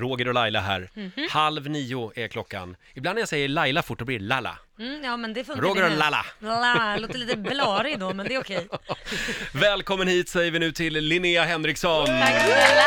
Roger och Laila här. Mhm. Halv nio är klockan. Ibland när jag säger Laila fort, då blir det Lalla. Mm, ja, men det funkar. Roger och. Lalla. Lalla. Låter lite blarig då, men det är okej. Välkommen hit säger vi nu till Linnea Henriksson. Tack snälla!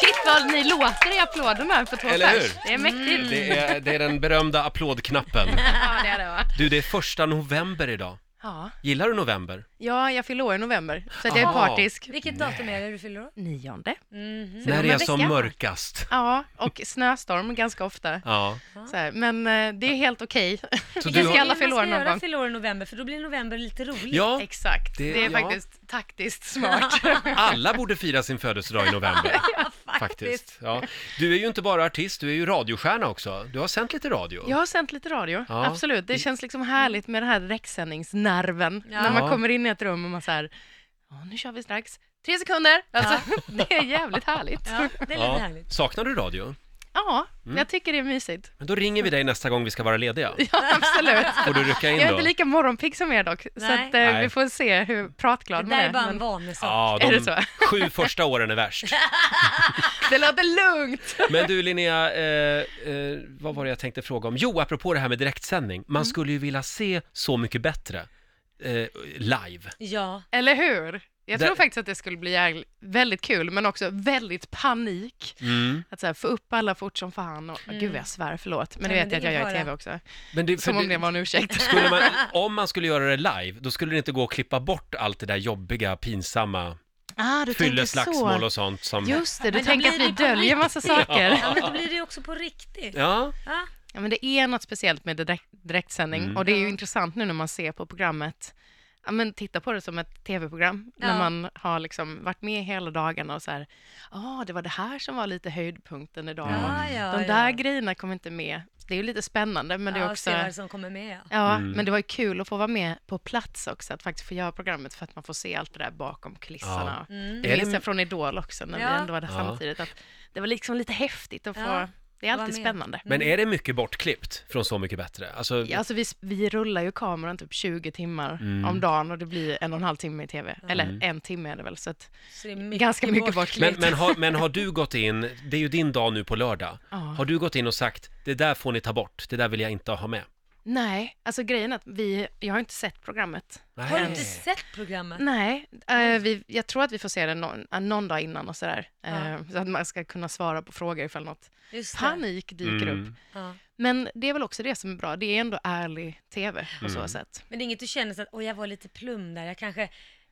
Shit vad ni låter i applåderna för två Eller hur? Det är mäktigt. Det är, det är den berömda applådknappen. Ja, det är det va? Du, det är första november idag. Ja. Gillar du november? ja, jag fyller år i november, så att jag är Aha. partisk. Vilket datum är det du fyller år? Nionde. Mhm. Så När om det är en som vecka. mörkast. Ja, och snöstorm ganska ofta. Ja. Så här. Men eh, det är helt okej. Så Vi du ska har- alla fylla år någon gång. fylla år i november, för då blir november lite roligt. Ja, Exakt, Det- det, är ja. faktiskt taktiskt smart. alla borde fira sin födelsedag i november. Ja, Faktiskt. Ja. Du är ju inte bara artist, du är ju radiostjärna också. Du har sänt lite radio. Jag har sänt lite radio, Ja. absolut. Det känns liksom härligt med den här direktsändningsnerven. Ja. När man Ja. kommer in i ett rum och man säger ja nu kör vi strax. Tre sekunder! Alltså, det är jävligt härligt. Ja, det är lite härligt. Saknar du radio? Ja, Mm. jag tycker det är mysigt. Men då ringer vi dig nästa gång vi ska vara lediga. Ja, absolut. Får du rycka in Jag är då? inte lika morgonpigg som er dock, så Nej. att, eh, Nej. vi får se hur Det pratglad man där är. är bara en men vanesak. Ja, Är de det så? sju första åren är värst. Det låter lugnt! Men du Linnea, eh, eh, vad var det jag tänkte fråga om? Jo, apropå det här med direktsändning. Man Mm. skulle ju vilja se Så mycket bättre eh, live. Ja. Eller hur? Jag Det- tror faktiskt att det skulle bli väldigt kul, men också väldigt panik. Mm. Att så här, få upp alla fort som fan och, Mm. gud vad jag svär, förlåt. Men det Nej, vet jag det att är jag gör i ingen tv också. Men det, för Som om det- det var en ursäkt. skulle man, om man skulle göra det live, då skulle det inte gå att klippa bort allt det där jobbiga, pinsamma, Ah, du tänker fylleslagsmål så. och sånt som... Just det, du Men tänker att vi döljer massa saker. Ja, men då blir det också på riktigt. Ja, Ja. Ja, men det är något speciellt med direkt, direktsändning Mm. och det är ju Ja. intressant nu när man ser på programmet. Ja, men titta på det som ett tv-program när Ja. man har liksom varit med hela dagarna och så här, ja, det var det här som var lite höjdpunkten idag. Ja, ja, De ja. där grejerna kom inte med. Det är ju lite spännande, men det är ja, också... vad som kommer med. Ja, Mm. men det var ju kul att få vara med på plats också, att faktiskt få göra programmet för att man får se allt det där bakom kulisserna. Mm. Det Är minns jag från Idol också, när Ja. vi ändå var där Ja. samtidigt, att det var liksom lite häftigt att få... Det är alltid med. spännande. men är det mycket bortklippt från Så mycket bättre? Alltså, Ja, alltså vi, vi rullar ju kameran typ 20 timmar Mm. om dagen och det blir en och en halv timme i tv. Eller Mm. en timme är det väl, så att Så det är ganska mycket men, bortklippt. men, har, men har du gått in, det är ju din dag nu på lördag, Ja. har du gått in och sagt det där får ni ta bort, det där vill jag inte ha med? Nej, alltså grejen är att vi, jag har inte sett programmet. Har du Nej. inte sett programmet? Nej, eh, vi, jag tror att vi får se det någon, eh, någon dag innan och sådär. Ja. Så att man ska kunna svara på frågor ifall något panik dyker upp. Mm. Ja. Men det är väl också det som är bra, det är ändå ärlig tv på så Mm. sätt. Men det är inget du känner så att, oj jag var lite plum där, jag kanske,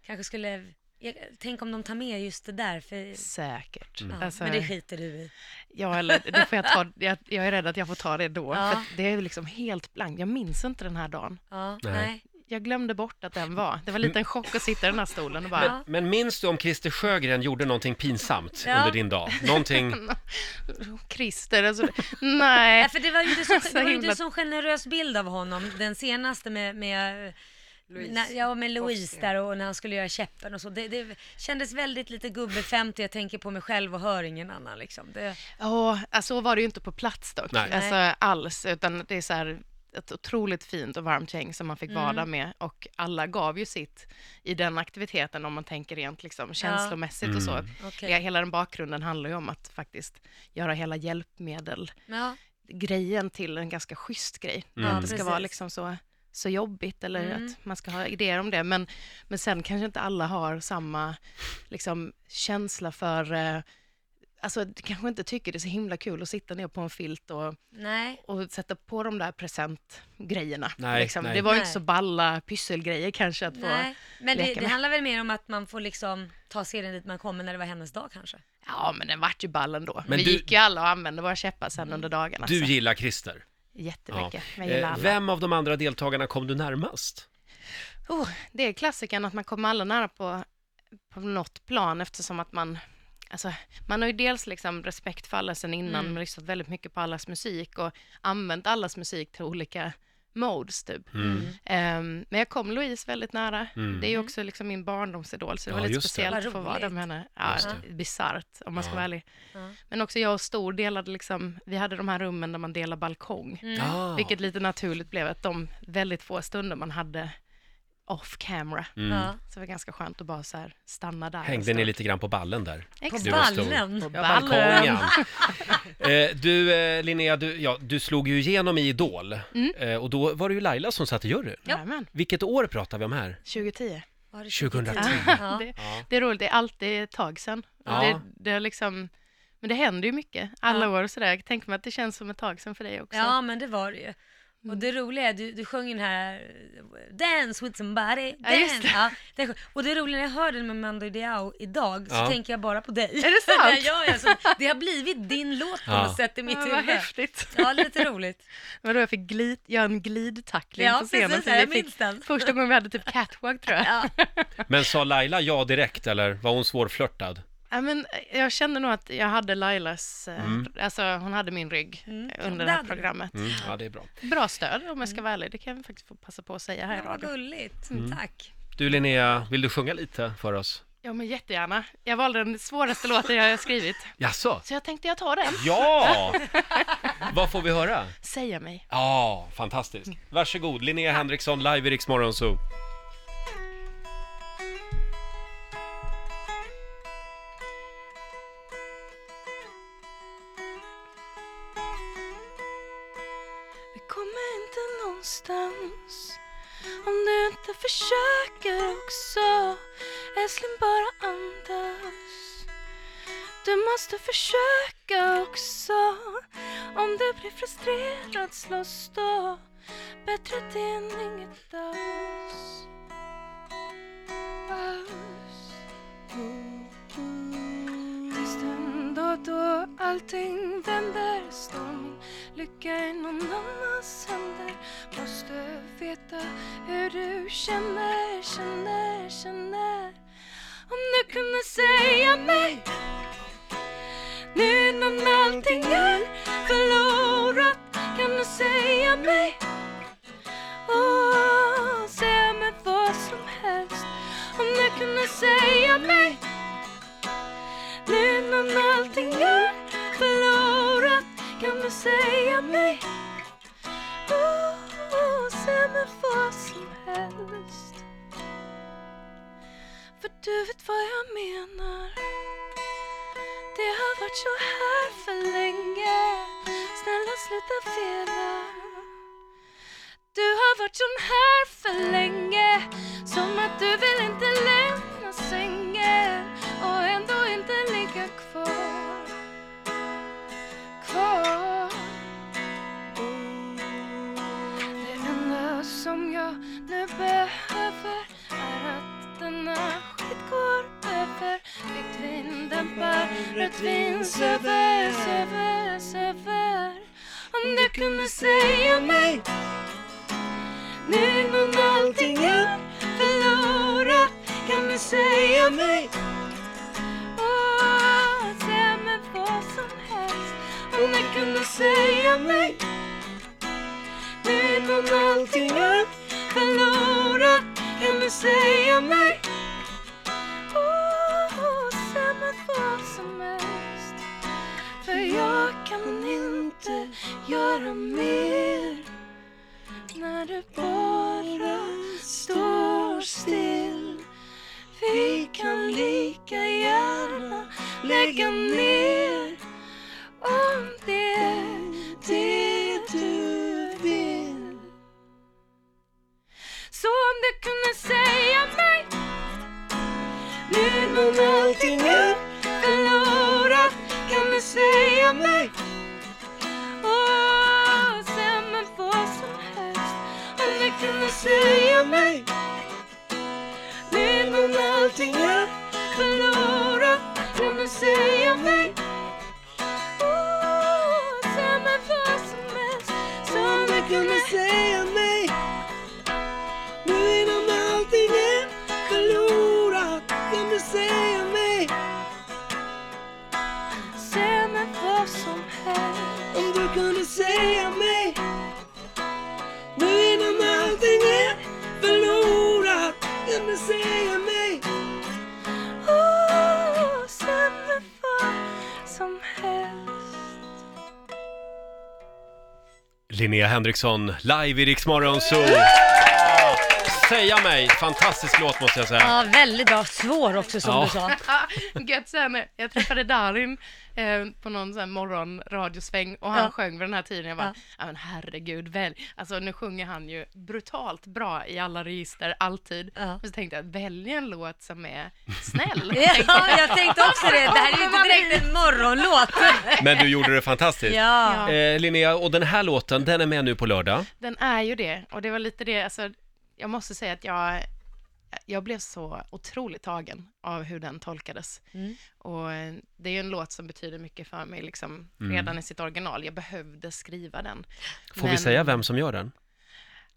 kanske skulle, jag, tänk om de tar med just det där, för, Säkert. Mm. ja, Alltså, men det skiter du i. Ja, eller det får jag ta, jag, jag är rädd att jag får ta det då, Ja. för det är liksom helt blankt. Jag minns inte den här dagen. Ja, Nej. Jag glömde bort att den var. Det var lite en chock att sitta i den här stolen och bara... Ja. Men minns du om Christer Sjögren gjorde någonting pinsamt Ja. under din dag? Någonting? Christer, alltså, nej. Nej, för det var ju inte så, Så det var ju himla- inte så generös bild av honom, den senaste med, med När, ja, med Louise där och när han skulle göra käppen och så. Det, det kändes väldigt lite gubbe 50, jag tänker på mig själv och hör ingen annan liksom. Det, Ja, alltså, så var det ju inte på plats dock, Nej. alltså, alls, utan det är så här ett otroligt fint och varmt gäng som man fick vara Mm. där med och alla gav ju sitt i den aktiviteten om man tänker rent liksom, känslomässigt och så. Mm. Det, hela den bakgrunden handlar ju om att faktiskt göra hela hjälpmedel Ja, grejen till en ganska schysst grej. Mm. Ja, det ska precis. vara liksom så, så jobbigt eller Mm. att man ska ha idéer om det. Men, men sen kanske inte alla har samma liksom, känsla för eh, Alltså, du kanske inte tycker det är så himla kul att sitta ner på en filt och, nej. och sätta på de där presentgrejerna. Nej, liksom. nej. Det var ju inte så balla pysselgrejer kanske att få... nej. Men det, leka det med. handlar väl mer om att man får liksom ta serien dit man kommer när det var hennes dag kanske. Ja, men den vart ju ball ändå. Men Vi du- gick ju alla och använde våra käppar sen Mm. under dagarna. Du så. gillar Christer. Jättemycket. Jag Eh, gillar alla. Vem av de andra deltagarna kom du närmast? Oh, det är klassiken att man kommer alla nära på, på något plan eftersom att man Alltså, man har ju dels liksom respekt för alla sen innan, Mm. men lyssnat väldigt mycket på allas musik och använt allas musik till olika modes typ. Mm. Ehm, men jag kom Louise väldigt nära. Mm. Det är ju också liksom min barndomsidol, så det Ja, var lite speciellt Vad att få vara där med henne. Ja, bisarrt om man ska Ja. vara ärlig. Ja. Men också jag och Stor delade liksom, vi hade de här rummen där man delar balkong. Mm. Ah. Vilket lite naturligt blev att de väldigt få stunder man hade off camera. Ja. Så det var ganska skönt att bara så här stanna där. Hängde ni lite grann på ballen där? På Exakt. Du var stor. ballen. På Ja, ballen. balkongen. eh, du, eh, Linnea, du, ja, du slog ju igenom i Idol. Mm. Eh, och då var det ju Laila som satt i juryn. Ja. Jajamän, Vilket år pratar vi om här? 2010. Var det 2010? Ja. Det, Ja. det är roligt, det är alltid ett tag sedan. Ja. Det, det är liksom, men det händer ju mycket, alla Ja. år och sådär. Jag tänker mig att det känns som ett tag sedan för dig också. Ja, men det var det ju. Och Mm. det roliga är, du, du sjöng den här eh, Dance with somebody, Ja, just dance. det. Ja, den och det roliga när jag hör den med Mando Diao idag så Ja. tänker jag bara på dig. Är det sant? ja, ja, så det har blivit din låt på Ja. något sätt i mitt Ja, vad huvud. häftigt. Ja, lite roligt. Vadå, jag fick glid, göra en glidtackling Ja, på scenen. precis, jag vi fick, minns den. första gången vi hade typ catwalk tror jag. Ja. Men sa Laila ja direkt eller var hon svårflörtad? Ja, men jag kände nog att jag hade Lailas, eh, Mm. alltså hon hade min rygg Mm, eh, ja, under det här programmet. Mm, ja, det är bra. Bra stöd om jag ska vara ärlig, det kan jag faktiskt få passa på att säga här i Ja, vad radio. gulligt. Mm. Tack. Du Linnea, vill du sjunga lite för oss? Ja men jättegärna. Jag valde den svåraste låten jag har skrivit, Jaså? så jag tänkte jag tar den. Ja! Vad får vi höra? Säga mig. Ja, fantastiskt. Varsågod, Linnea Henriksson, live i Rix Morgon kommer inte någonstans om du inte försöker också. Älskling, bara andas. Du måste försöka också. Om du blir frustrerad, slåss då. Bättre det än inget alls. Alls. Tills den dag då allting vänder står min lycka i någon annan veta hur du känner, känner, känner. Om du kunde säga mig nu när allting är förlorat Kan du säga mig? Åh, säga mig vad som helst. Om du kunde säga mig nu när allting är förlorat Kan du säga mig? Varit så här för länge. Snälla sluta fela. Du har varit sån här för länge Som att du vill inte lämna sängen. Kämpar rött vin söver, söver, söver Om du kunde säga mig nu innan allting är förlorat. Kan du säga mig? Åh, säga mig vad som helst. Om du kunde säga mig Nu innan allting är förlorat. Kan du säga mig? Kan inte göra mer. När du bara står still. Vi kan lika gärna lägga ner som helst Linnea Henriksson, live i Rix Morgon Zoo säga mig. Fantastisk låt måste jag säga. Ja, väldigt bra. Svår också som Ja. du sa. Ja, Gött sen, jag träffade Darin eh, på någon sån här morgonradiosväng och han Ja. sjöng vid den här tiden. Jag bara, Ja. ja. men herregud, välj. Alltså nu sjunger han ju brutalt bra i alla register, alltid. Ja. Men så tänkte jag, välj en låt som är snäll. Ja, jag tänkte också det. Det här är ju inte direkt en morgonlåt. Men du gjorde det fantastiskt. Ja. Eh, Linnea, och den här låten, den är med nu på lördag. Den är ju det, och det var lite det, alltså, jag måste säga att jag, jag blev så otroligt tagen av hur den tolkades. Mm. Och eh, det är ju en låt som betyder mycket för mig, liksom, Mm. redan i sitt original. Jag behövde skriva den. Får vi Men- säga vem som gör den?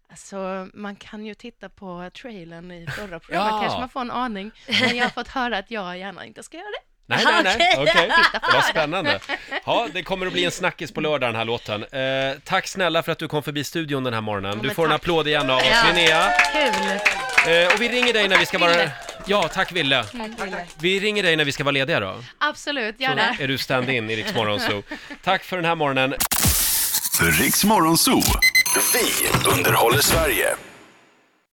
Alltså, man kan ju titta på trailern i förra programmet, Ja. kanske man får en aning. Men jag har fått höra att jag gärna inte ska göra det. Nej, nej, nej, Okej. okej. Vad spännande. Ja, det kommer att bli en snackis på lördag den här låten. Eh, tack snälla för att du kom förbi studion den här morgonen. Du får en applåd igen av oss, Ja. Linnea. Kul. Eh, och vi ringer dig när vi ska vara... Ja, tack Ville. Vi ringer dig när vi ska vara lediga då. Absolut, Så gärna. är du stand-in i Rix Morgon Zoo. Tack för den här morgonen. Riks Morgonzoo. Vi underhåller Sverige.